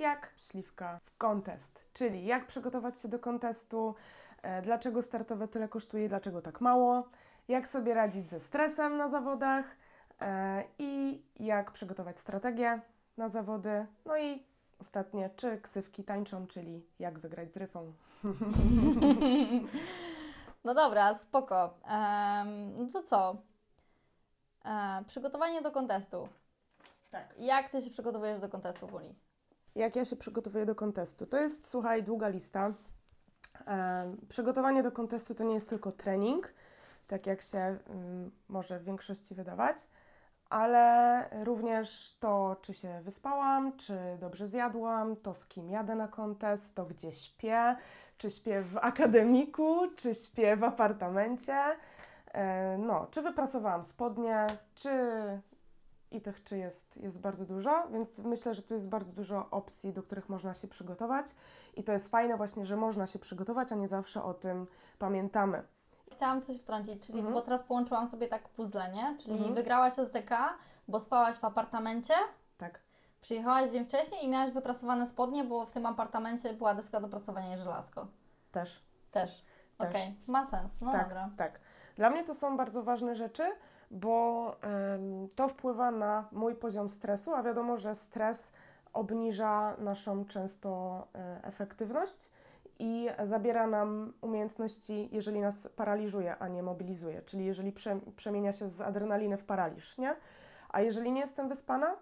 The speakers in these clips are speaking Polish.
jak śliwka w kontest, czyli jak przygotować się do kontestu, e, dlaczego startowe tyle kosztuje, dlaczego tak mało, jak sobie radzić ze stresem na zawodach e, i jak przygotować strategię na zawody. No i ostatnie, czy ksywki tańczą, czyli jak wygrać z ryfą. No dobra, spoko. No to co? E, przygotowanie do kontestu. Tak. Jak Ty się przygotowujesz do kontestu, Uli? Jak ja się przygotowuję do kontestu? To jest, słuchaj, długa lista. E, przygotowanie do kontestu to nie jest tylko trening, tak jak się ym, może w większości wydawać, ale również to, czy się wyspałam, czy dobrze zjadłam, to z kim jadę na kontest, to gdzie śpię, czy śpię w akademiku, czy śpię w apartamencie, e, no, czy wyprasowałam spodnie, czy i tych czy jest, jest bardzo dużo, więc myślę, że tu jest bardzo dużo opcji, do których można się przygotować i to jest fajne właśnie, że można się przygotować, a nie zawsze o tym pamiętamy. Chciałam coś wtrącić, czyli Mhm. bo teraz połączyłam sobie tak puzzle, nie? Czyli Mhm. wygrałaś SDK, bo spałaś w apartamencie, Tak, przyjechałaś dzień wcześniej i miałaś wyprasowane spodnie, bo w tym apartamencie była deska do prasowania i żelazko. też. Też. Też. Okej, ma sens. No tak, dobra. tak. Dla mnie to są bardzo ważne rzeczy, bo to wpływa na mój poziom stresu, a wiadomo, że stres obniża naszą często e, efektywność i zabiera nam umiejętności, jeżeli nas paraliżuje, a nie mobilizuje, czyli jeżeli prze, przemienia się z adrenaliny w paraliż, nie? A jeżeli nie jestem wyspana,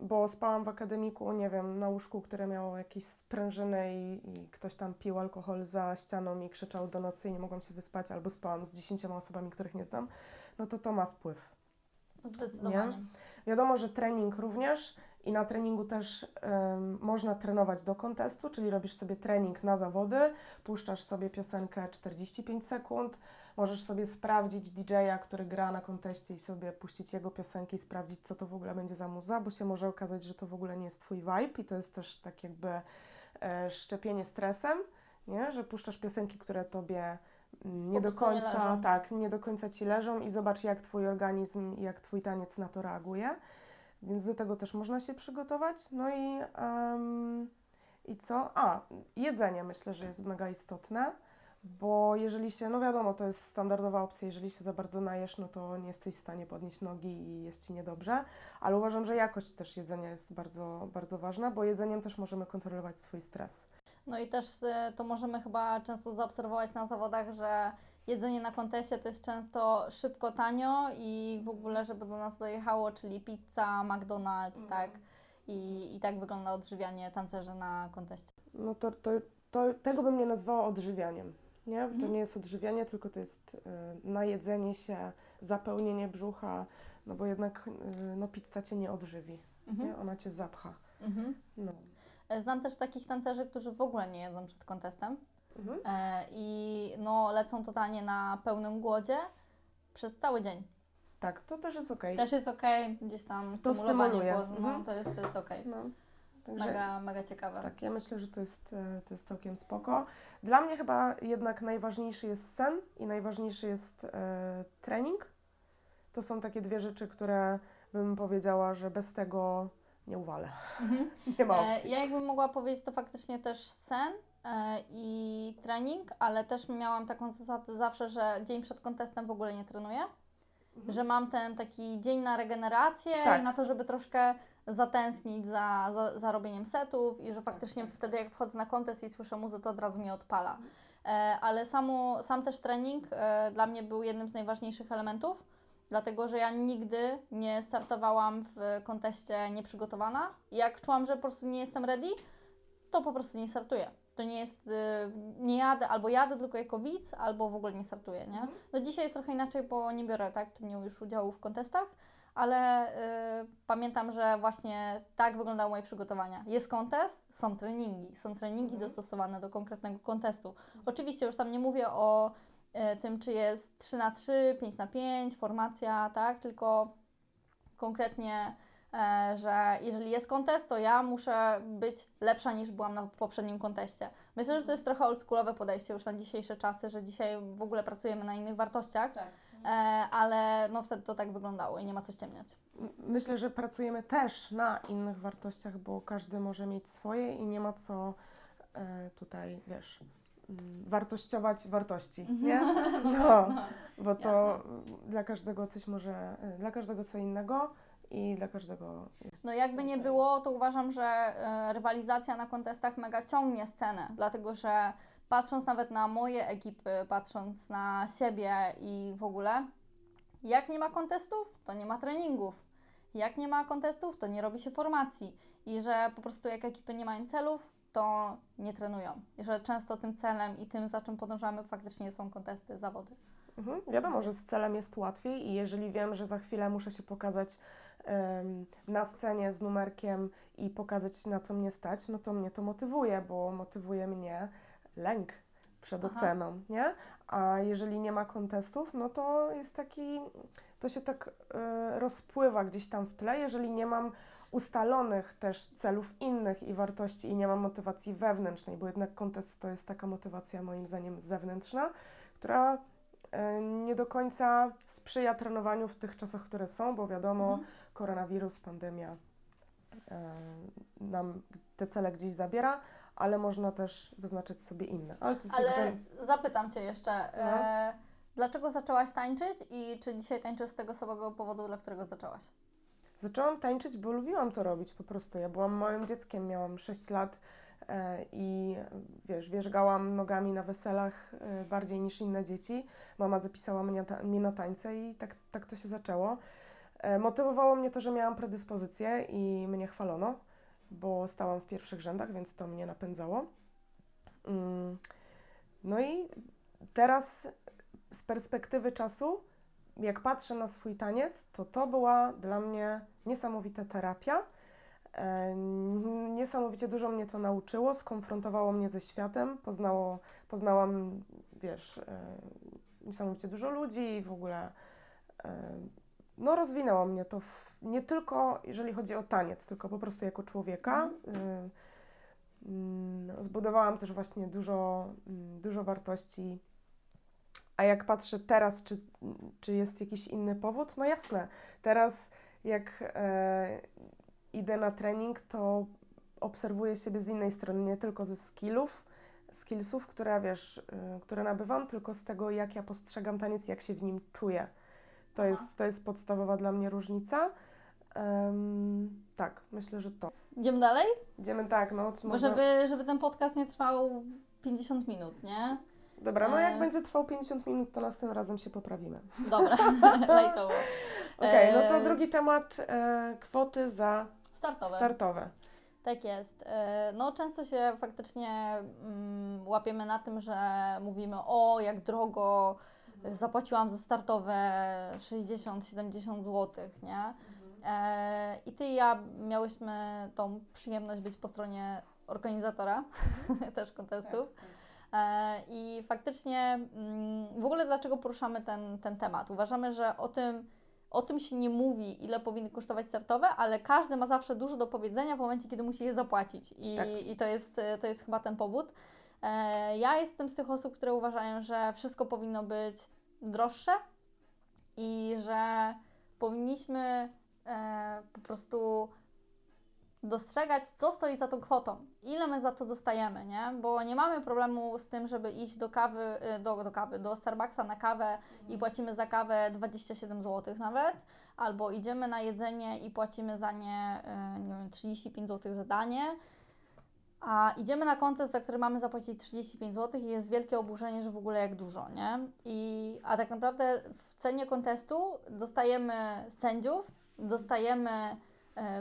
bo spałam w akademiku, nie wiem, na łóżku, które miało jakieś sprężyny i, i ktoś tam pił alkohol za ścianą i krzyczał do nocy i nie mogłam się wyspać, albo spałam z dziesięcioma osobami, których nie znam, no to to ma wpływ. Zdecydowanie. Wiadomo, że trening również i na treningu też można trenować do kontestu, czyli robisz sobie trening na zawody, puszczasz sobie piosenkę 45 sekund, możesz sobie sprawdzić DJ-a, który gra na konteście i sobie puścić jego piosenki i sprawdzić, co to w ogóle będzie za muza, bo się może okazać, że to w ogóle nie jest Twój vibe i to jest też tak jakby e, szczepienie stresem, nie? że puszczasz piosenki, które Tobie nie do nie końca, leżą. tak, nie do końca Ci leżą i zobacz, jak Twój organizm i jak Twój taniec na to reaguje. Więc do tego też można się przygotować. No i, em, i co? A, jedzenie myślę, że jest mega istotne, bo jeżeli się, no wiadomo, to jest standardowa opcja, jeżeli się za bardzo najesz, no to nie jesteś w stanie podnieść nogi i jest Ci niedobrze, ale uważam, że jakość też jedzenia jest bardzo, bardzo ważna, bo jedzeniem też możemy kontrolować swój stres. No i też e, to możemy chyba często zaobserwować na zawodach, że jedzenie na konteście to jest często szybko, tanio i w ogóle, żeby do nas dojechało, czyli pizza, McDonald's, tak? I, I tak wygląda odżywianie tancerzy na konteście. No to, to, to tego bym nie nazwała odżywianiem. Nie? To Mhm. nie jest odżywianie, tylko to jest y, najedzenie się, zapełnienie brzucha, no bo jednak y, no, pizza cię nie odżywi, Mhm. nie? ona cię zapcha. Mhm. No. Znam też takich tancerzy, którzy w ogóle nie jedzą przed kontestem Mhm. e, i no, lecą totalnie na pełnym głodzie przez cały dzień. Tak, to też jest okej. Też jest ok, gdzieś tam To stymulowanie głodu, no, Mhm. to jest, to jest ok. No. Także Mega, mega ciekawe. tak, ja myślę, że to jest, e, to jest całkiem spoko. Dla mnie chyba jednak najważniejszy jest sen i najważniejszy jest e, trening. To są takie dwie rzeczy, które bym powiedziała, że bez tego nie uwalę. Mhm. Nie ma E, opcji. Ja jakbym mogła powiedzieć, to faktycznie też sen e, i trening, ale też miałam taką zasadę zawsze, że dzień przed kontestem w ogóle nie trenuję, że mam ten taki dzień na regenerację Mhm. Tak. i na to, żeby troszkę zatęsknić za, za, za robieniem setów i że faktycznie tak. wtedy jak wchodzę na kontest i słyszę muzę, to od razu mnie odpala. Mhm. E, ale samo, sam też trening dla mnie był jednym z najważniejszych elementów, dlatego że ja nigdy nie startowałam w konteście nieprzygotowana. Jak czułam, że po prostu nie jestem ready, to po prostu nie startuję. To nie jest wtedy, nie jadę, albo jadę tylko jako widz, albo w ogóle nie startuję, nie? Mhm. No dzisiaj jest trochę inaczej, bo nie biorę, tak, czy nie już udziału w kontestach, ale y, pamiętam, że właśnie tak wyglądały moje przygotowania. Jest kontest, są treningi, są treningi Mhm. dostosowane do konkretnego kontestu. Oczywiście już tam nie mówię o tym, czy jest 3 na 3 5 na 5 formacja, tak, tylko konkretnie, e, że jeżeli jest kontest, to ja muszę być lepsza niż byłam na poprzednim konteście. Myślę, że to jest trochę oldschoolowe podejście już na dzisiejsze czasy, że dzisiaj w ogóle pracujemy na innych wartościach, Tak. e, ale no wtedy to tak wyglądało i nie ma co ściemniać. Myślę, że pracujemy też na innych wartościach, bo każdy może mieć swoje i nie ma co e, tutaj, wiesz, wartościować wartości, nie? No, bo to dla każdego coś może, dla każdego co innego i dla każdego No jakby nie było, to uważam, że e, rywalizacja na kontestach mega ciągnie scenę, dlatego że patrząc nawet na moje ekipy, patrząc na siebie i w ogóle, jak nie ma kontestów, to nie ma treningów. Jak nie ma kontestów, to nie robi się formacji. I że po prostu jak ekipy nie mają celów, to nie trenują. I że często tym celem i tym, za czym podążamy, faktycznie są kontesty, zawody. Mhm. Wiadomo, że z celem jest łatwiej i jeżeli wiem, że za chwilę muszę się pokazać na scenie z numerkiem i pokazać na co mnie stać, no to mnie to motywuje, bo motywuje mnie lęk przed Aha. oceną, nie? A jeżeli nie ma kontestów, no to jest taki, to się tak e, rozpływa gdzieś tam w tle, jeżeli nie mam ustalonych też celów innych i wartości i nie mam motywacji wewnętrznej, bo jednak kontest to jest taka motywacja moim zdaniem zewnętrzna, która e, nie do końca sprzyja trenowaniu w tych czasach, które są, bo wiadomo, Mhm. koronawirus, pandemia e, nam te cele gdzieś zabiera, ale można też wyznaczyć sobie inne. Ale Ale zapytam Cię jeszcze, No. e, dlaczego zaczęłaś tańczyć i czy dzisiaj tańczysz z tego samego powodu, dla którego zaczęłaś? Zaczęłam tańczyć, bo lubiłam to robić po prostu. Ja byłam małym dzieckiem, miałam 6 lat e, i wiesz, wierzgałam nogami na weselach e, bardziej niż inne dzieci. Mama zapisała mnie, ta, mnie na tańce i tak, tak to się zaczęło. E, motywowało mnie to, że miałam predyspozycję i mnie chwalono, bo stałam w pierwszych rzędach, więc to mnie napędzało. Mm. No i teraz z perspektywy czasu, jak patrzę na swój taniec, to to była dla mnie niesamowita terapia. E, Niesamowicie dużo mnie to nauczyło, skonfrontowało mnie ze światem, poznało, poznałam, wiesz, e, niesamowicie dużo ludzi i w ogóle e, no, rozwinęło mnie to w, nie tylko jeżeli chodzi o taniec, tylko po prostu jako człowieka. E, mm, Zbudowałam też właśnie dużo, mm, dużo wartości. A jak patrzę teraz, czy, czy jest jakiś inny powód? No jasne. Teraz jak e, idę na trening, to obserwuję siebie z innej strony, nie tylko ze skillów, skillsów, które wiesz, y, które nabywam, tylko z tego, jak ja postrzegam taniec, jak się w nim czuję. To jest, to jest podstawowa dla mnie różnica. Tak, myślę, że to. Idziemy dalej? Idziemy tak, no, czy Bo może... żeby, żeby ten podcast nie trwał 50 minut, nie? Dobra, no jak E. będzie trwał 50 minut, to następnym razem się poprawimy. Dobra, lajtowo. Okej, no to E, drugi temat, e, kwoty za Startowe. startowe. Tak jest. No często się faktycznie mm, łapiemy na tym, że mówimy o jak drogo zapłaciłam za startowe 60-70 zł, nie? E, I Ty i ja miałyśmy tą przyjemność być po stronie organizatora też kontestów. E, I faktycznie mm, w ogóle dlaczego poruszamy ten, ten temat? Uważamy, że o tym, o tym się nie mówi, ile powinny kosztować startowe, ale każdy ma zawsze dużo do powiedzenia w momencie, kiedy musi je zapłacić. I, Tak. i to, jest, e, to jest chyba ten powód. E, Ja jestem z tych osób, które uważają, że wszystko powinno być droższe i że powinniśmy e, po prostu dostrzegać, co stoi za tą kwotą, ile my za to dostajemy, nie? Bo nie mamy problemu z tym, żeby iść do kawy, y, do, do kawy, do Starbucksa na kawę i płacimy za kawę 27 zł nawet, albo idziemy na jedzenie i płacimy za nie, y, nie wiem, 35 zł za danie, a idziemy na kontest, za który mamy zapłacić 35 zł i jest wielkie oburzenie, że w ogóle jak dużo, nie? I, a tak naprawdę w cenie kontestu dostajemy sędziów, dostajemy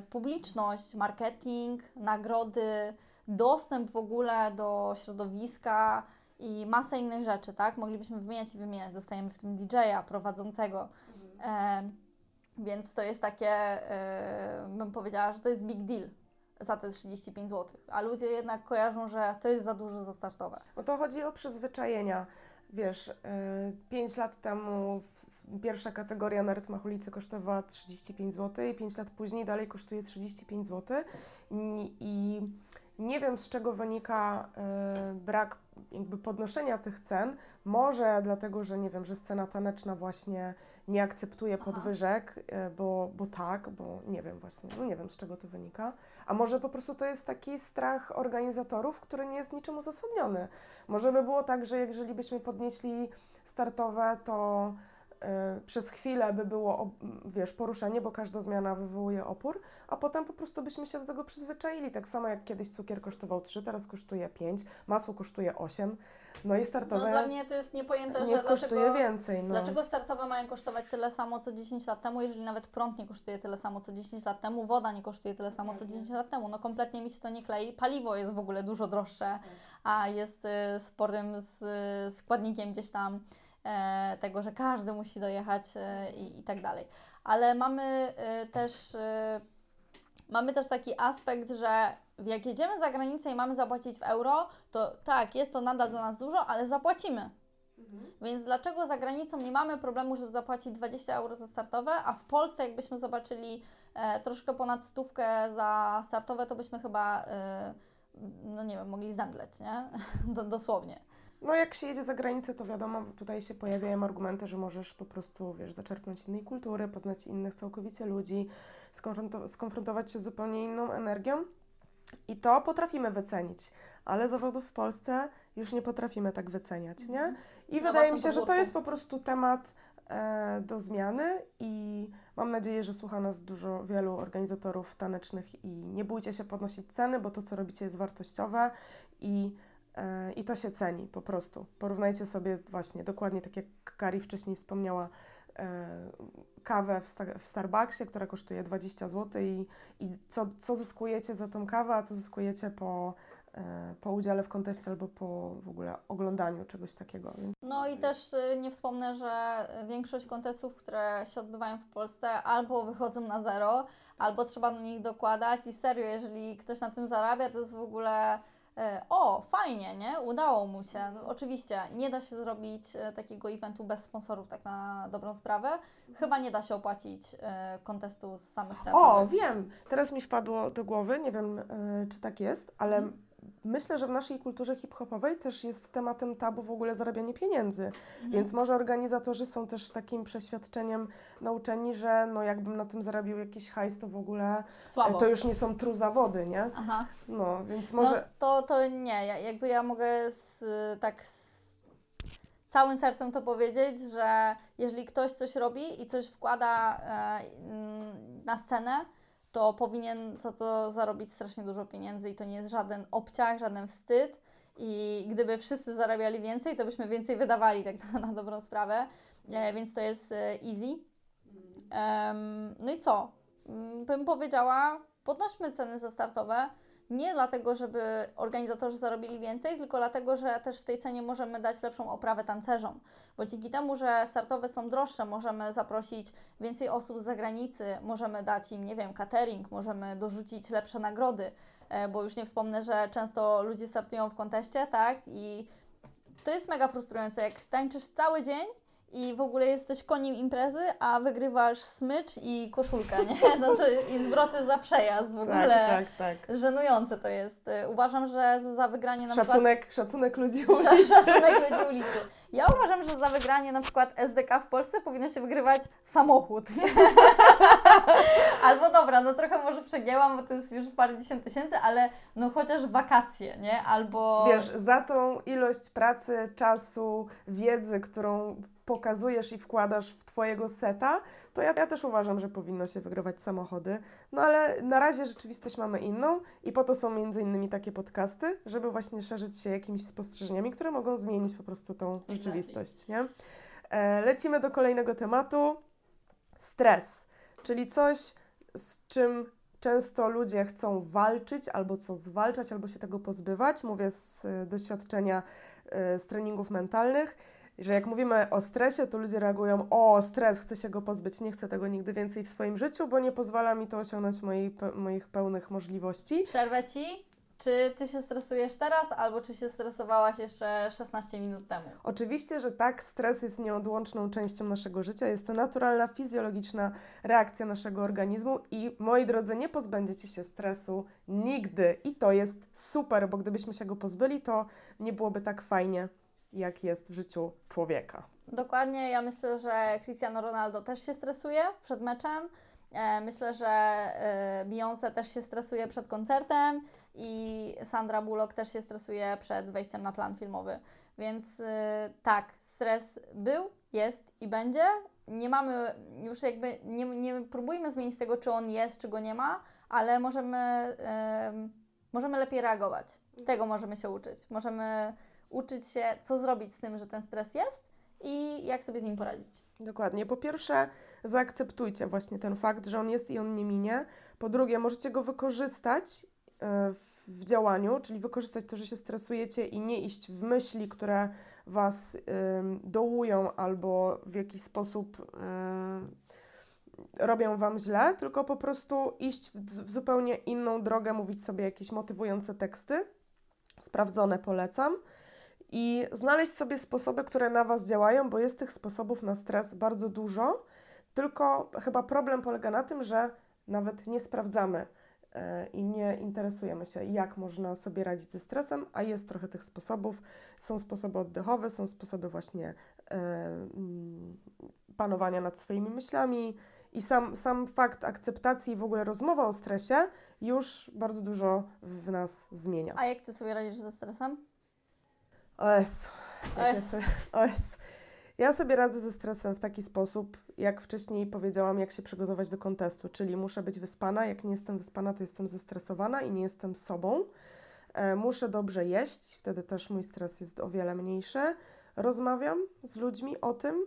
publiczność, marketing, nagrody, dostęp w ogóle do środowiska i masę innych rzeczy, tak? Moglibyśmy wymieniać i wymieniać. Dostajemy w tym DJ-a prowadzącego. E, więc to jest takie, e, bym powiedziała, że to jest big deal za te 35 zł. A ludzie jednak kojarzą, że to jest za dużo za startowe. No to chodzi o przyzwyczajenia. Wiesz, 5 lat temu pierwsza kategoria na rytmach ulicy kosztowała 35 zł i 5 lat później dalej kosztuje 35 zł. I, i nie wiem z czego wynika e, brak jakby podnoszenia tych cen, może dlatego, że nie wiem, że scena taneczna właśnie nie akceptuje Aha. podwyżek, e, bo, bo tak, bo nie wiem właśnie, no nie wiem z czego to wynika. A może po prostu to jest taki strach organizatorów, który nie jest niczym uzasadniony. Może by było tak, że jeżeli byśmy podnieśli startowe, to y, przez chwilę by było, ob- wiesz, poruszenie, bo każda zmiana wywołuje opór, a potem po prostu byśmy się do tego przyzwyczaili. Tak samo jak kiedyś cukier kosztował 3, teraz kosztuje 5, masło kosztuje 8, no i No, startowe dla mnie to jest niepojęte, niech że kosztuje dlaczego, więcej. No. dlaczego startowe mają kosztować tyle samo co 10 lat temu, jeżeli nawet prąd nie kosztuje tyle samo co 10 lat temu, woda nie kosztuje tyle samo co 10 lat temu. No kompletnie mi się to nie klei. Paliwo jest w ogóle dużo droższe, a jest y, sporym z, y, składnikiem gdzieś tam tego, że każdy musi dojechać e, i, i tak dalej. Ale mamy y, też mamy też taki aspekt, że jak jedziemy za granicę i mamy zapłacić w euro, to tak, jest to nadal dla nas dużo, ale zapłacimy. Więc dlaczego za granicą nie mamy problemu, żeby zapłacić 20 euro za startowe, a w Polsce jakbyśmy zobaczyli e, troszkę ponad stówkę za startowe, to byśmy chyba, e, no nie wiem, mogli zemdleć, nie? Do, dosłownie. No jak się jedzie za granicę, to wiadomo, tutaj się pojawiają argumenty, że możesz po prostu, wiesz, zaczerpnąć innej kultury, poznać innych całkowicie ludzi, skonfronto- skonfrontować się z zupełnie inną energią. I to potrafimy wycenić, ale zawodów w Polsce już nie potrafimy tak wyceniać, nie? I Na wydaje mi się, że to jest po prostu temat e, do zmiany i mam nadzieję, że słucha nas dużo, wielu organizatorów tanecznych i nie bójcie się podnosić ceny, bo to, co robicie jest wartościowe i I to się ceni po prostu. Porównajcie sobie właśnie, dokładnie tak jak Kari wcześniej wspomniała, e, kawę w, sta- w Starbucksie, która kosztuje 20 zł i, i co, co zyskujecie za tą kawę, a co zyskujecie po, e, po udziale w konteście albo po w ogóle oglądaniu czegoś takiego. Więc No i też y, nie wspomnę, że większość kontestów, które się odbywają w Polsce, albo wychodzą na zero, albo trzeba do nich dokładać i serio, jeżeli ktoś na tym zarabia, to jest w ogóle e, o, fajnie, nie? Udało mu się. No, oczywiście nie da się zrobić e, takiego eventu bez sponsorów, tak na dobrą sprawę. Chyba nie da się opłacić e, kontestu z samych O, startowych. wiem! Teraz mi wpadło do głowy, nie wiem, e, czy tak jest, ale Mhm. Myślę, że w naszej kulturze hip-hopowej też jest tematem tabu w ogóle zarabianie pieniędzy. Mhm. Więc może organizatorzy są też takim przeświadczeniem nauczeni, że no jakbym na tym zarabiał jakiś hajs, to w ogóle e, Słabo. to już nie są tru zawody, nie? Aha. No, więc No, może... to, to nie, ja, jakby ja mogę z, tak z całym sercem to powiedzieć, że jeżeli ktoś coś robi i coś wkłada e, mm, na scenę, to powinien za to zarobić strasznie dużo pieniędzy i to nie jest żaden obciach, żaden wstyd. I gdyby wszyscy zarabiali więcej, to byśmy więcej wydawali, tak na, na dobrą sprawę. E, więc to jest e, easy. Em, no i co? Mm, Bym powiedziała, podnośmy ceny za startowe. Nie dlatego, żeby organizatorzy zarobili więcej, tylko dlatego, że też w tej cenie możemy dać lepszą oprawę tancerzom. Bo dzięki temu, że startowe są droższe, możemy zaprosić więcej osób z zagranicy, możemy dać im, nie wiem, catering, możemy dorzucić lepsze nagrody, e, bo już nie wspomnę, że często ludzie startują w konteście, tak? I to jest mega frustrujące, jak tańczysz cały dzień i w ogóle jesteś koniem imprezy, a wygrywasz smycz i koszulkę, nie? No to, I zwroty za przejazd w ogóle. Tak, tak, tak. Żenujące to jest. Uważam, że za- wygranie na Szacunek, szacunek ludzi przykład... ulicy. Szacunek ludzi ulicy. Ja uważam, że za wygranie na przykład SDK w Polsce powinno się wygrywać samochód. Albo dobra, no trochę może przegięłam, bo to jest już parędziesiąt tysięcy, ale no chociaż wakacje, nie? Albo... Wiesz, za tą ilość pracy, czasu, wiedzy, którą pokazujesz i wkładasz w Twojego seta, to ja, ja też uważam, że powinno się wygrywać samochody. No ale na razie rzeczywistość mamy inną i po to są między innymi takie podcasty, żeby właśnie szerzyć się jakimiś spostrzeżeniami, które mogą zmienić po prostu tą rzeczywistość, nie? E, lecimy do kolejnego tematu. Stres, czyli coś, z czym często ludzie chcą walczyć, albo co zwalczać, albo się tego pozbywać. Mówię z y, doświadczenia y, z treningów mentalnych, że jak mówimy o stresie, to ludzie reagują: O, stres, chcę się go pozbyć, nie chcę tego nigdy więcej w swoim życiu, bo nie pozwala mi to osiągnąć mojej, pe- moich pełnych możliwości. Przerwę Ci. Czy ty się stresujesz teraz, albo czy się stresowałaś jeszcze 16 minut temu? Oczywiście, że tak, stres jest nieodłączną częścią naszego życia. Jest to naturalna, fizjologiczna reakcja naszego organizmu i moi drodzy, nie pozbędziecie się stresu nigdy. I to jest super, bo gdybyśmy się go pozbyli, to nie byłoby tak fajnie, jak jest w życiu człowieka. Dokładnie, ja myślę, że Cristiano Ronaldo też się stresuje przed meczem. E, Myślę, że e, Beyoncé też się stresuje przed koncertem i Sandra Bullock też się stresuje przed wejściem na plan filmowy. Więc e, tak, stres był, jest i będzie. Nie mamy już jakby, nie, nie próbujmy zmienić tego, czy on jest, czy go nie ma, ale możemy, em, możemy lepiej reagować. Tego możemy się uczyć. Możemy uczyć się, co zrobić z tym, że ten stres jest i jak sobie z nim poradzić. Dokładnie. Po pierwsze, zaakceptujcie właśnie ten fakt, że on jest i on nie minie. Po drugie, możecie go wykorzystać e, w- działaniu, czyli wykorzystać to, że się stresujecie i nie iść w myśli, które was dołują albo w jakiś sposób ym, robią wam źle, tylko po prostu iść w zupełnie inną drogę, mówić sobie jakieś motywujące teksty. Sprawdzone polecam. I znaleźć sobie sposoby, które na Was działają, bo jest tych sposobów na stres bardzo dużo. Tylko chyba problem polega na tym, że nawet nie sprawdzamy e, i nie interesujemy się, jak można sobie radzić ze stresem, a jest trochę tych sposobów. Są sposoby oddechowe, są sposoby właśnie e, mm, panowania nad swoimi myślami. I sam, sam fakt akceptacji i w ogóle rozmowa o stresie już bardzo dużo w nas zmienia. A jak ty sobie radzisz ze stresem? O Jezu, O Jezu. Jezu. Ja sobie radzę ze stresem w taki sposób, jak wcześniej powiedziałam, jak się przygotować do kontestu, czyli muszę być wyspana. Jak nie jestem wyspana, to jestem zestresowana i nie jestem sobą. E, muszę dobrze jeść, wtedy też mój stres jest o wiele mniejszy. Rozmawiam z ludźmi o tym,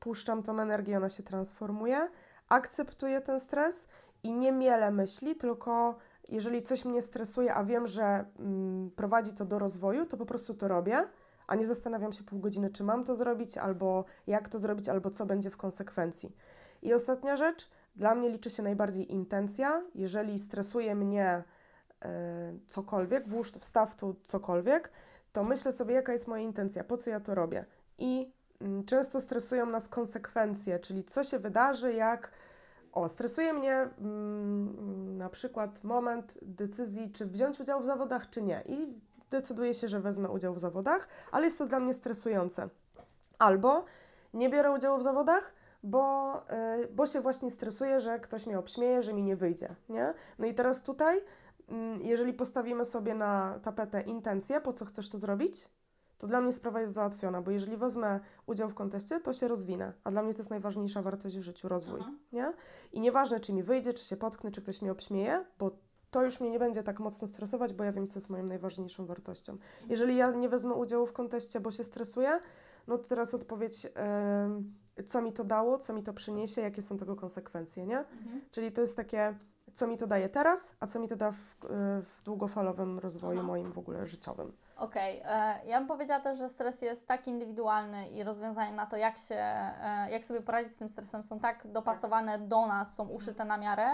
puszczam tą energię, ona się transformuje, akceptuję ten stres i nie mielę myśli, tylko jeżeli coś mnie stresuje, a wiem, że mm, prowadzi to do rozwoju, to po prostu to robię, a nie zastanawiam się pół godziny, czy mam to zrobić, albo jak to zrobić, albo co będzie w konsekwencji. I ostatnia rzecz, dla mnie liczy się najbardziej intencja. Jeżeli stresuje mnie e, cokolwiek, włóż, wstaw tu cokolwiek, to myślę sobie, jaka jest moja intencja, po co ja to robię. I mm, często stresują nas konsekwencje, czyli co się wydarzy, jak o, stresuje mnie mm, na przykład moment decyzji, czy wziąć udział w zawodach, czy nie. I decyduję się, że wezmę udział w zawodach, ale jest to dla mnie stresujące. Albo nie biorę udziału w zawodach, bo, y, bo się właśnie stresuję, że ktoś mnie obśmieje, że mi nie wyjdzie. Nie? No i teraz tutaj, mm, jeżeli postawimy sobie na tapetę intencję, po co chcesz to zrobić, to dla mnie sprawa jest załatwiona, bo jeżeli wezmę udział w konteście, to się rozwinę, a dla mnie to jest najważniejsza wartość w życiu, rozwój, Mhm. nie? I nieważne, czy mi wyjdzie, czy się potknę, czy ktoś mnie obśmieje, bo to już mnie nie będzie tak mocno stresować, bo ja wiem, co jest moją najważniejszą wartością. Jeżeli ja nie wezmę udziału w konteście, bo się stresuję, no to teraz odpowiedź, em, co mi to dało, co mi to przyniesie, jakie są tego konsekwencje, nie? Mhm. Czyli to jest takie, co mi to daje teraz, a co mi to da w, w długofalowym rozwoju Aha. moim w ogóle życiowym. Okej, e, ja bym powiedziała też, że stres jest tak indywidualny i rozwiązania na to, jak, się, e, jak sobie poradzić z tym stresem, są tak dopasowane do nas, są uszyte na miarę.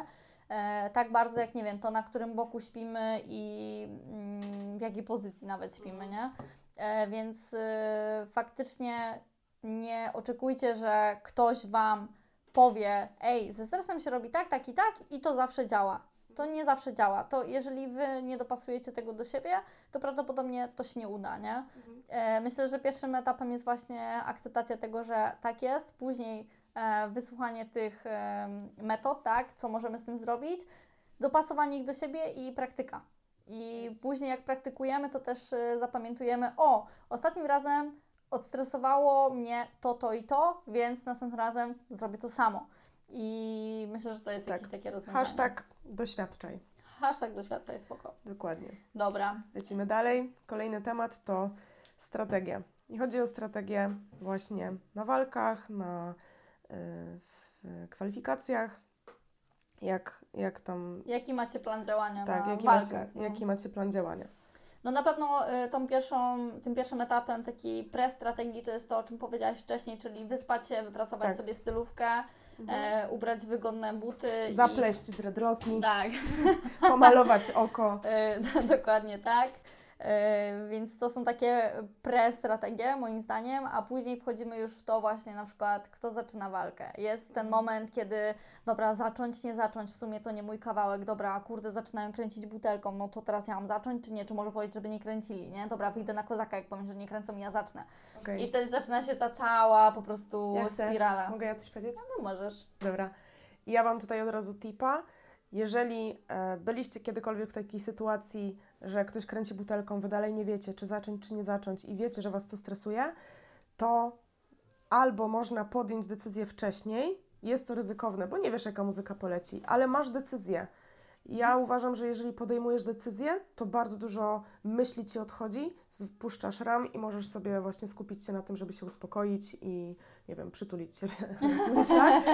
E, tak bardzo jak nie wiem, to na którym boku śpimy i mm, w jakiej pozycji nawet śpimy, nie? E, więc e, faktycznie nie oczekujcie, że ktoś Wam powie, ej, ze stresem się robi tak, tak i tak i to zawsze działa. To nie zawsze działa. To jeżeli Wy nie dopasujecie tego do siebie, to prawdopodobnie to się nie uda, nie? E, myślę, że pierwszym etapem jest właśnie akceptacja tego, że tak jest, później e, wysłuchanie tych e, metod, tak, co możemy z tym zrobić, dopasowanie ich do siebie i praktyka. I Jest. później jak praktykujemy, to też zapamiętujemy, o, ostatnim razem odstresowało mnie to, to i to, więc następnym razem zrobię to samo. I myślę, że to jest Tak. jakieś takie rozwiązanie. Hashtag doświadczaj. Hashtag doświadczaj, spoko. Dokładnie. Dobra. Lecimy dalej. Kolejny temat to strategia. I chodzi o strategię właśnie na walkach, na y, w kwalifikacjach. Jak, jak tam. Jaki macie plan działania Tak, na jaki walkę? macie, No. jaki macie plan działania? No na pewno y, tą pierwszą, tym pierwszym etapem takiej pre-strategii to jest to, o czym powiedziałaś wcześniej, czyli wyspać się, wypracować Tak. sobie stylówkę, e, ubrać wygodne buty. Zapleść dreadlocki, I... Tak. pomalować oko. E, dokładnie tak. E, Więc to są takie pre-strategie moim zdaniem, a później wchodzimy już w to właśnie na przykład, kto zaczyna walkę. Jest ten moment, kiedy dobra, zacząć, nie zacząć, w sumie to nie mój kawałek, dobra, kurde, zaczynają kręcić butelką, no to teraz ja mam zacząć, czy nie, czy może powiedzieć, żeby nie kręcili, nie? Dobra, wyjdę na kozaka, jak powiem, że nie kręcą i ja zacznę. Okej. I wtedy zaczyna się ta cała po prostu Jak chcę. spirala. Mogę ja coś powiedzieć? No możesz. Dobra. Ja Wam tutaj od razu tipa. Jeżeli e, byliście kiedykolwiek w takiej sytuacji, że ktoś kręci butelką, wy dalej nie wiecie, czy zacząć, czy nie zacząć i wiecie, że Was to stresuje, to albo można podjąć decyzję wcześniej, jest to ryzykowne, bo nie wiesz, jaka muzyka poleci, ale masz decyzję. Ja uważam, że jeżeli podejmujesz decyzję, to bardzo dużo myśli ci odchodzi, spuszczasz ram i możesz sobie właśnie skupić się na tym, żeby się uspokoić i, nie wiem, przytulić w myślach.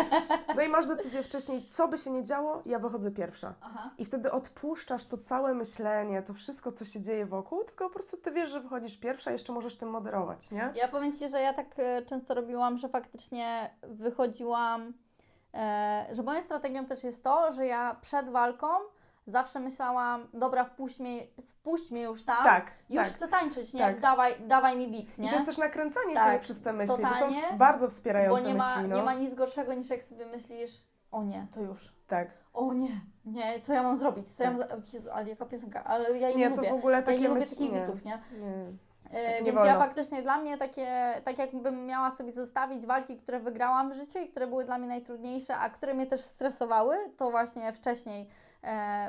No i masz decyzję wcześniej, co by się nie działo, ja wychodzę pierwsza. Aha. I wtedy odpuszczasz to całe myślenie, to wszystko, co się dzieje wokół, tylko po prostu ty wiesz, że wychodzisz pierwsza, jeszcze możesz tym moderować, nie? Ja powiem Ci, że ja tak e, często robiłam, że faktycznie wychodziłam, e, że moją strategią też jest to, że ja przed walką zawsze myślałam, dobra, wpuść mnie, wpuść mnie już tam, Tak, już tak. chcę tańczyć, nie? Tak. Dawaj, dawaj mi bit, I nie? to jest też nakręcanie Tak, się przez te myśli. To są totalnie, bardzo Bo wspierające nie ma, myśli, no. nie ma nic gorszego niż jak sobie myślisz, o nie, to już. Tak. O nie, nie, co ja mam zrobić? Co ja mam Tak. Jezu, ale jaka piosenka, ale ja jej nie, Nie, to lubię. w ogóle Ja takie nie lubię myśli, takich nie. bitów, nie? nie. Tak nie Więc wolno. ja faktycznie dla mnie takie, tak jakbym miała sobie zostawić walki, które wygrałam w życiu i które były dla mnie najtrudniejsze, a które mnie też stresowały, to właśnie wcześniej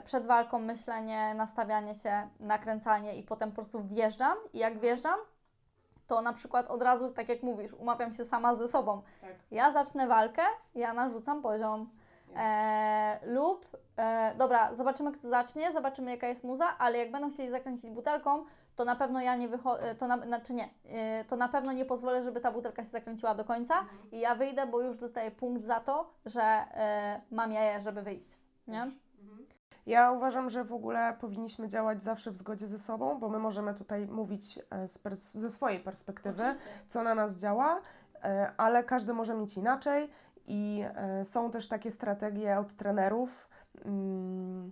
przed walką myślenie, nastawianie się, nakręcanie i potem po prostu wjeżdżam i jak wjeżdżam, to na przykład od razu, tak jak mówisz, umawiam się sama ze sobą. Tak. Ja zacznę walkę, ja narzucam poziom. E, lub, e, dobra, zobaczymy kto zacznie, zobaczymy jaka jest muza, ale jak będą chcieli zakręcić butelką, to na pewno ja nie wychodzę, to na, znaczy nie, e, to na pewno nie pozwolę, żeby ta butelka się zakręciła do końca i ja wyjdę, bo już dostaję punkt za to, że e, mam jaję, żeby wyjść, nie? Ja uważam, że w ogóle powinniśmy działać zawsze w zgodzie ze sobą, bo my możemy tutaj mówić e, ze swojej perspektywy, co na nas działa, e, ale każdy może mieć inaczej i e, są też takie strategie od trenerów. mm,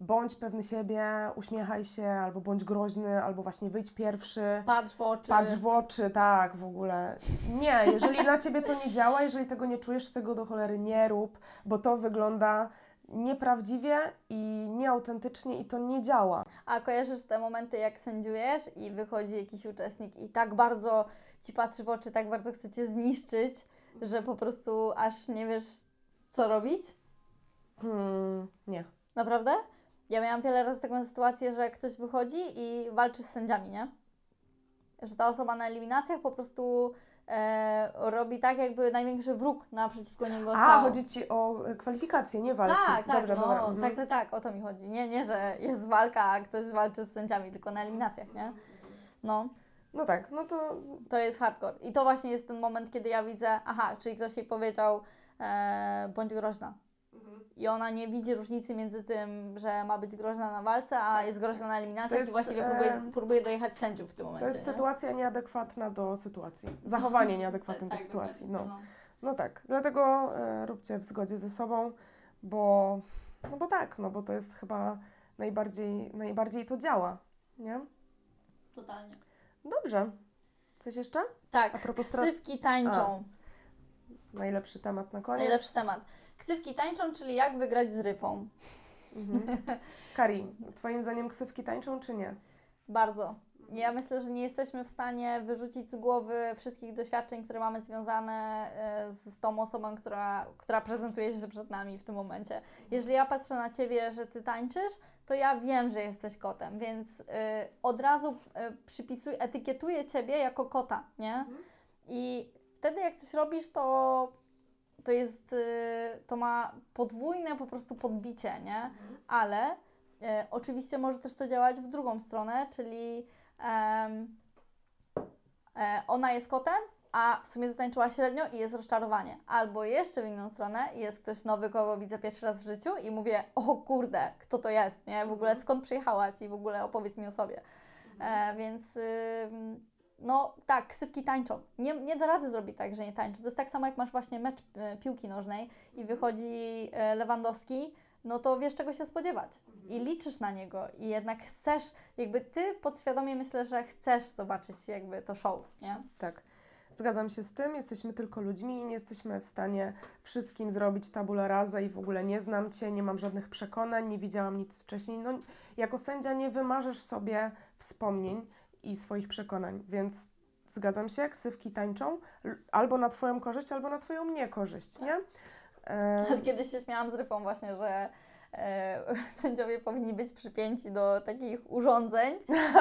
Bądź pewny siebie, uśmiechaj się, albo bądź groźny, albo właśnie wyjdź pierwszy. Patrz w oczy. Patrz w oczy, tak, w ogóle. Nie, jeżeli dla ciebie to nie działa, jeżeli tego nie czujesz, tego do cholery nie rób, bo to wygląda nieprawdziwie i nieautentycznie i to nie działa. A kojarzysz te momenty, jak sędziujesz i wychodzi jakiś uczestnik i tak bardzo ci patrzy w oczy, tak bardzo chce cię zniszczyć, że po prostu aż nie wiesz, co robić? Hmm, nie. Naprawdę? Ja miałam wiele razy taką sytuację, że ktoś wychodzi i walczy z sędziami, nie? Że ta osoba na eliminacjach po prostu e, robi tak, jakby największy wróg naprzeciwko niego stał. A, chodzi ci o kwalifikacje, nie walki. Tak, tak, Dobrze, no, dobra. mhm. tak, tak, tak, o to mi chodzi. Nie, nie, że jest walka, a ktoś walczy z sędziami, tylko na eliminacjach, nie? No, No tak, no to to jest hardcore. I to właśnie jest ten moment, kiedy ja widzę, aha, czyli ktoś jej powiedział, e, bądź groźna. I ona nie widzi różnicy między tym, że ma być groźna na walce, a jest groźna na eliminacjach Tak. jest, i właściwie próbuje, próbuje dojechać sędziów w tym momencie. to jest nie? sytuacja nieadekwatna do sytuacji. Zachowanie nieadekwatne do Tak, sytuacji. dokładnie, No. no tak, dlatego e, róbcie w zgodzie ze sobą, bo, no bo tak, no bo to jest chyba najbardziej, najbardziej to działa, nie? Totalnie. Dobrze. Coś jeszcze? Tak, A propos stra- tańczą. Najlepszy temat na koniec. Najlepszy temat. Ksywki tańczą, czyli jak wygrać z ryfą. Mhm. Kari, twoim zdaniem ksywki tańczą czy nie? Bardzo. Ja myślę, że nie jesteśmy w stanie wyrzucić z głowy wszystkich doświadczeń, które mamy związane e, z tą osobą, która, która prezentuje się przed nami w tym momencie. Jeżeli ja patrzę na Ciebie, że Ty tańczysz, to ja wiem, że jesteś kotem, więc y, od razu y, przypisuj, etykietuję Ciebie jako kota, nie? I wtedy jak coś robisz, to, to jest, y, to ma podwójne po prostu podbicie, nie? ale e, oczywiście może też to działać w drugą stronę, czyli em, e, ona jest kotem, a w sumie zatańczyła średnio i jest rozczarowanie. Albo jeszcze w inną stronę jest ktoś nowy, kogo widzę pierwszy raz w życiu i mówię, o kurde, kto to jest, nie? W ogóle skąd przyjechałaś i w ogóle opowiedz mi o sobie. E, więc ym, no tak, ksywki tańczą. Nie, nie da rady zrobić tak, że nie tańczą. To jest tak samo, jak masz właśnie mecz e, piłki nożnej i wychodzi e, Lewandowski, no to wiesz, czego się spodziewać. I liczysz na niego i jednak chcesz, jakby ty podświadomie myślę, że chcesz zobaczyć jakby to show, nie? Tak. Zgadzam się z tym, jesteśmy tylko ludźmi i nie jesteśmy w stanie wszystkim zrobić tabula rasa i w ogóle nie znam Cię, nie mam żadnych przekonań, nie widziałam nic wcześniej. No, jako sędzia nie wymarzysz sobie wspomnień i swoich przekonań, więc zgadzam się, ksywki tańczą albo na Twoją korzyść, albo na Twoją niekorzyść, nie? E, Ale kiedyś się śmiałam z Ryfą właśnie, że e, sędziowie powinni być przypięci do takich urządzeń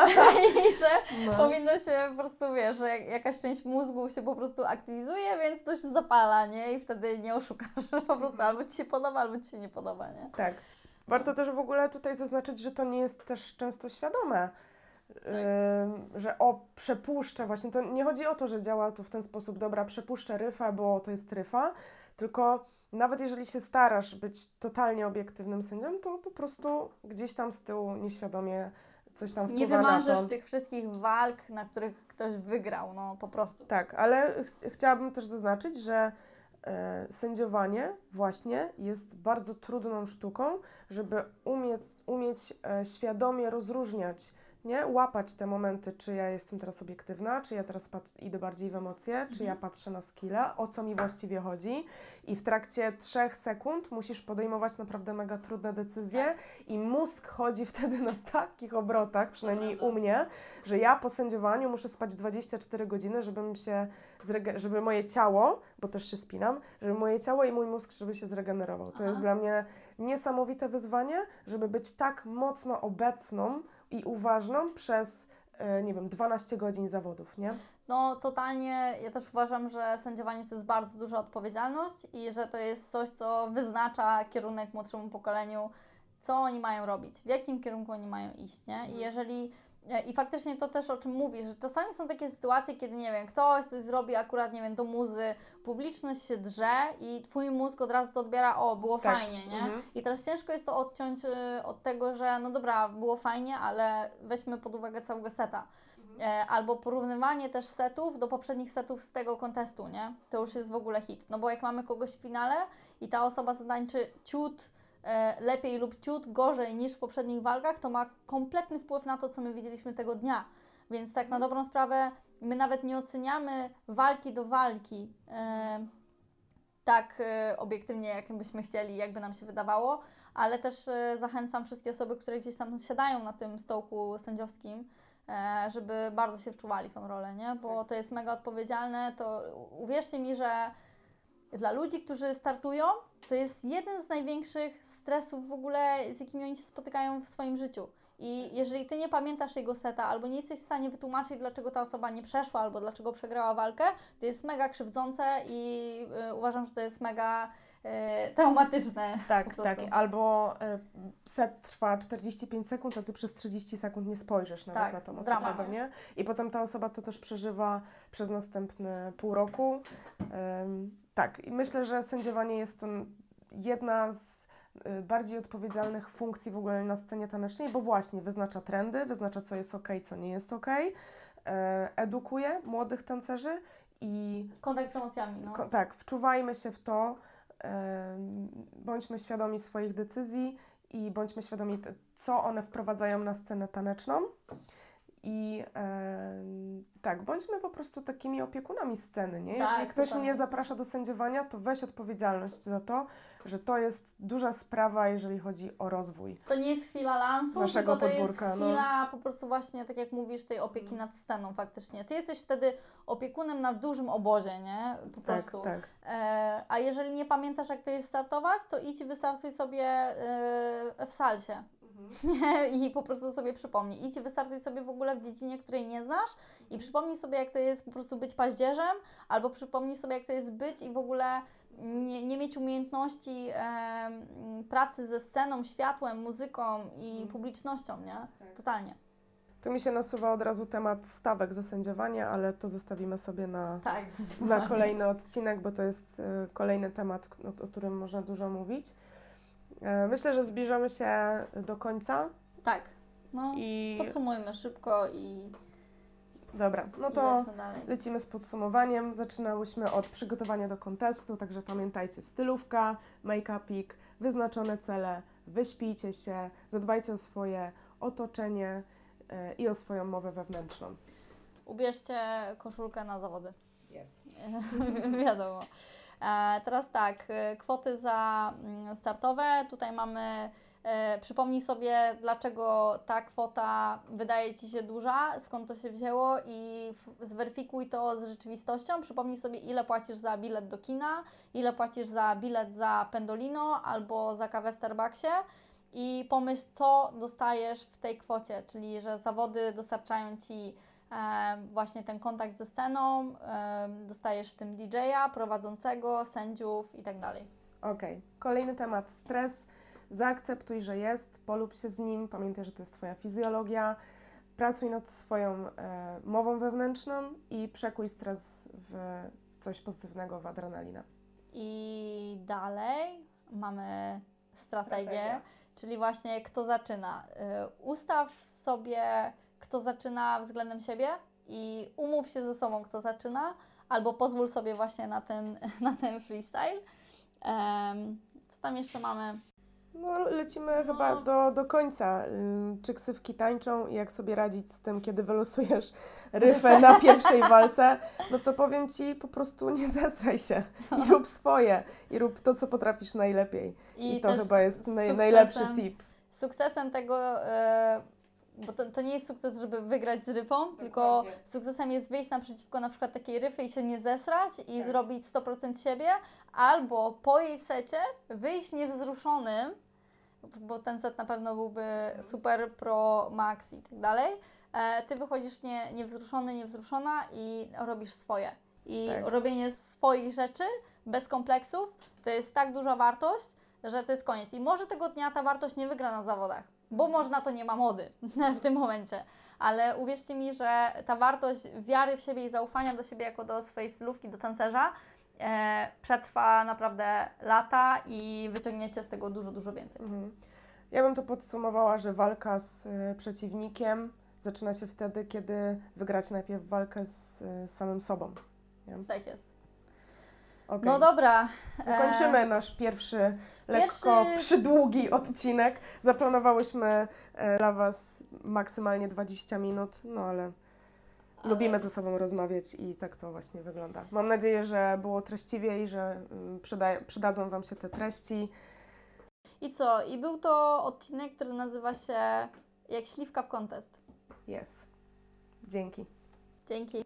i że no. powinno się po prostu, wiesz, że jak, jakaś część mózgu się po prostu aktywizuje, więc coś zapala, nie? I wtedy nie oszukasz, że po prostu albo Ci się podoba, albo Ci się nie podoba, nie? Tak. Warto też w ogóle tutaj zaznaczyć, że to nie jest też często świadome. Ym, że o, przepuszczę właśnie, to nie chodzi o to, że działa to w ten sposób, dobra, przepuszczę ryfę, bo to jest ryfa, tylko nawet jeżeli się starasz być totalnie obiektywnym sędzią, to po prostu gdzieś tam z tyłu nieświadomie coś tam Nie wpływa to. wymarzysz tych wszystkich walk, na których ktoś wygrał, no po prostu. Tak, ale ch chciałabym też zaznaczyć, że e, sędziowanie właśnie jest bardzo trudną sztuką, żeby umieć, umieć e, świadomie rozróżniać, nie? Łapać te momenty, czy ja jestem teraz obiektywna, czy ja teraz idę bardziej w emocje, czy ja patrzę na skilla, o co mi właściwie chodzi. I w trakcie trzech sekund musisz podejmować naprawdę mega trudne decyzje i mózg chodzi wtedy na takich obrotach, przynajmniej u mnie, że ja po sędziowaniu muszę spać 24 godziny, żebym się żeby moje ciało, bo też się spinam, żeby moje ciało i mój mózg, żeby się zregenerował. To Aha. jest dla mnie niesamowite wyzwanie, żeby być tak mocno obecną i uważną przez, e, nie wiem, 12 godzin zawodów, nie? No, totalnie. Ja też uważam, że sędziowanie to jest bardzo duża odpowiedzialność i że to jest coś, co wyznacza kierunek młodszemu pokoleniu, co oni mają robić, w jakim kierunku oni mają iść, nie? I jeżeli. E, I faktycznie to też o czym mówisz, że czasami są takie sytuacje, kiedy nie wiem, ktoś coś zrobi akurat, nie wiem, do muzy, publiczność się drze i twój mózg od razu to odbiera, o, było Tak. fajnie, nie? Mhm. I teraz ciężko jest to odciąć y, od tego, że no dobra, było fajnie, ale weźmy pod uwagę całego seta. E, albo porównywanie też setów do poprzednich setów z tego kontestu, nie? To już jest w ogóle hit. No bo jak mamy kogoś w finale i ta osoba zatańczy ciut e, lepiej lub ciut gorzej niż w poprzednich walkach, to ma kompletny wpływ na to, co my widzieliśmy tego dnia. Więc tak na dobrą sprawę, my nawet nie oceniamy walki do walki e, tak e, obiektywnie, jak byśmy chcieli, jakby nam się wydawało, ale też e, zachęcam wszystkie osoby, które gdzieś tam siadają na tym stołku sędziowskim, e, żeby bardzo się wczuwali w tą rolę, nie? Bo to jest mega odpowiedzialne, to uwierzcie mi, że dla ludzi, którzy startują, to jest jeden z największych stresów w ogóle, z jakimi oni się spotykają w swoim życiu. I jeżeli ty nie pamiętasz jego seta, albo nie jesteś w stanie wytłumaczyć, dlaczego ta osoba nie przeszła, albo dlaczego przegrała walkę, to jest mega krzywdzące i y, uważam, że to jest mega y, traumatyczne. Tak, tak. Albo e, set trwa 45 sekund, a ty przez 30 sekund nie spojrzysz nawet Tak, na tą dramat. osobę, nie? I potem ta osoba to też przeżywa przez następne pół roku. Em, tak, i myślę, że sędziowanie jest to jedna z y, bardziej odpowiedzialnych funkcji w ogóle na scenie tanecznej, bo właśnie wyznacza trendy, wyznacza co jest ok, co nie jest ok, e, edukuje młodych tancerzy i Kontakt z emocjami, no. Ko- tak, wczuwajmy się w to, bądźmy świadomi swoich decyzji i bądźmy świadomi, co one wprowadzają na scenę taneczną. I em, tak, bądźmy po prostu takimi opiekunami sceny, nie? Jeżeli Tak, ktoś totalnie. mnie zaprasza do sędziowania, to weź odpowiedzialność za to, że to jest duża sprawa, jeżeli chodzi o rozwój. To nie jest chwila lansu, Naszego tylko to jest podwórka, no. chwila po prostu właśnie, tak jak mówisz, tej opieki nad sceną faktycznie. Ty jesteś wtedy opiekunem na dużym obozie, nie? Po Tak, prostu. tak. E, a jeżeli nie pamiętasz, jak to jest startować, to idź i wystartuj sobie e, w salsie. Nie? I po prostu sobie przypomnij. Idź wystartuj sobie w ogóle w dziedzinie, której nie znasz i przypomnij sobie, jak to jest po prostu być paździerzem, albo przypomnij sobie, jak to jest być i w ogóle nie, nie mieć umiejętności e, pracy ze sceną, światłem, muzyką i publicznością, nie? Totalnie. Tu mi się nasuwa od razu temat stawek za sędziowanie, ale to zostawimy sobie na, Tak. na kolejny odcinek, bo to jest e, kolejny temat, o, o którym można dużo mówić. E, Myślę, że zbliżamy się do końca Tak. No, i podsumujmy szybko i Dobra, no to lecimy z podsumowaniem. Zaczynałyśmy od przygotowania do kontestu, także pamiętajcie, stylówka, make-upik, wyznaczone cele, wyśpijcie się, zadbajcie o swoje otoczenie e, i o swoją mowę wewnętrzną. Ubierzcie koszulkę na zawody. Yes. Wiadomo. E, teraz tak, e, kwoty za mm, startowe. Tutaj mamy, e, przypomnij sobie, dlaczego ta kwota wydaje Ci się duża, skąd to się wzięło i zweryfikuj to z rzeczywistością. Przypomnij sobie, ile płacisz za bilet do kina, ile płacisz za bilet za Pendolino albo za kawę w Starbucksie i pomyśl, co dostajesz w tej kwocie, czyli że zawody dostarczają Ci właśnie ten kontakt ze sceną, dostajesz w tym DJ-a, prowadzącego, sędziów i tak dalej. Okej, kolejny temat, stres. Zaakceptuj, że jest, polub się z nim, pamiętaj, że to jest Twoja fizjologia. Pracuj nad swoją e, mową wewnętrzną i przekuj stres w coś pozytywnego, w adrenalinę. I dalej mamy strategię, Strategia. czyli właśnie kto zaczyna. Y, Ustaw sobie, kto zaczyna względem siebie i umów się ze sobą, kto zaczyna, albo pozwól sobie właśnie na ten, na ten freestyle. Em, co tam jeszcze mamy? No, lecimy No. chyba do, do końca. Czy ksywki tańczą i jak sobie radzić z tym, kiedy wylosujesz ryfę na pierwszej walce, no to powiem Ci, po prostu nie zestraj się i rób swoje i rób to, co potrafisz najlepiej. I, to też chyba jest naj, najlepszy tip. Sukcesem tego, e, bo to, to nie jest sukces, żeby wygrać z ryfą, tylko Dokładnie. sukcesem jest wyjść naprzeciwko na przykład takiej ryfy i się nie zesrać i Tak. zrobić 100% siebie, albo po jej secie wyjść niewzruszonym, bo ten set na pewno byłby super pro max i tak dalej. E, ty wychodzisz nie, niewzruszony, niewzruszona i robisz swoje. I Tak. robienie swoich rzeczy bez kompleksów to jest tak duża wartość, że to jest koniec. I może tego dnia ta wartość nie wygra na zawodach, bo może na to nie ma mody w tym momencie. Ale uwierzcie mi, że ta wartość wiary w siebie i zaufania do siebie jako do swojej stylówki, do tancerza e, przetrwa naprawdę lata i wyciągniecie z tego dużo, dużo więcej. Mhm. Ja bym to podsumowała, że walka z y, przeciwnikiem zaczyna się wtedy, kiedy wygrać najpierw walkę z y, samym sobą. Tak jest. Okej. No dobra. e, Zakończymy nasz pierwszy, lekko Pierwszy- przydługi odcinek. Zaplanowałyśmy e, dla Was maksymalnie 20 minut, no ale, Ale- lubimy ze sobą rozmawiać i tak to właśnie wygląda. Mam nadzieję, że było treściwie i że mm, przyda- przydadzą Wam się te treści. I co? I był to odcinek, który nazywa się Jak śliwka w kontest. Jest. Dzięki. Dzięki.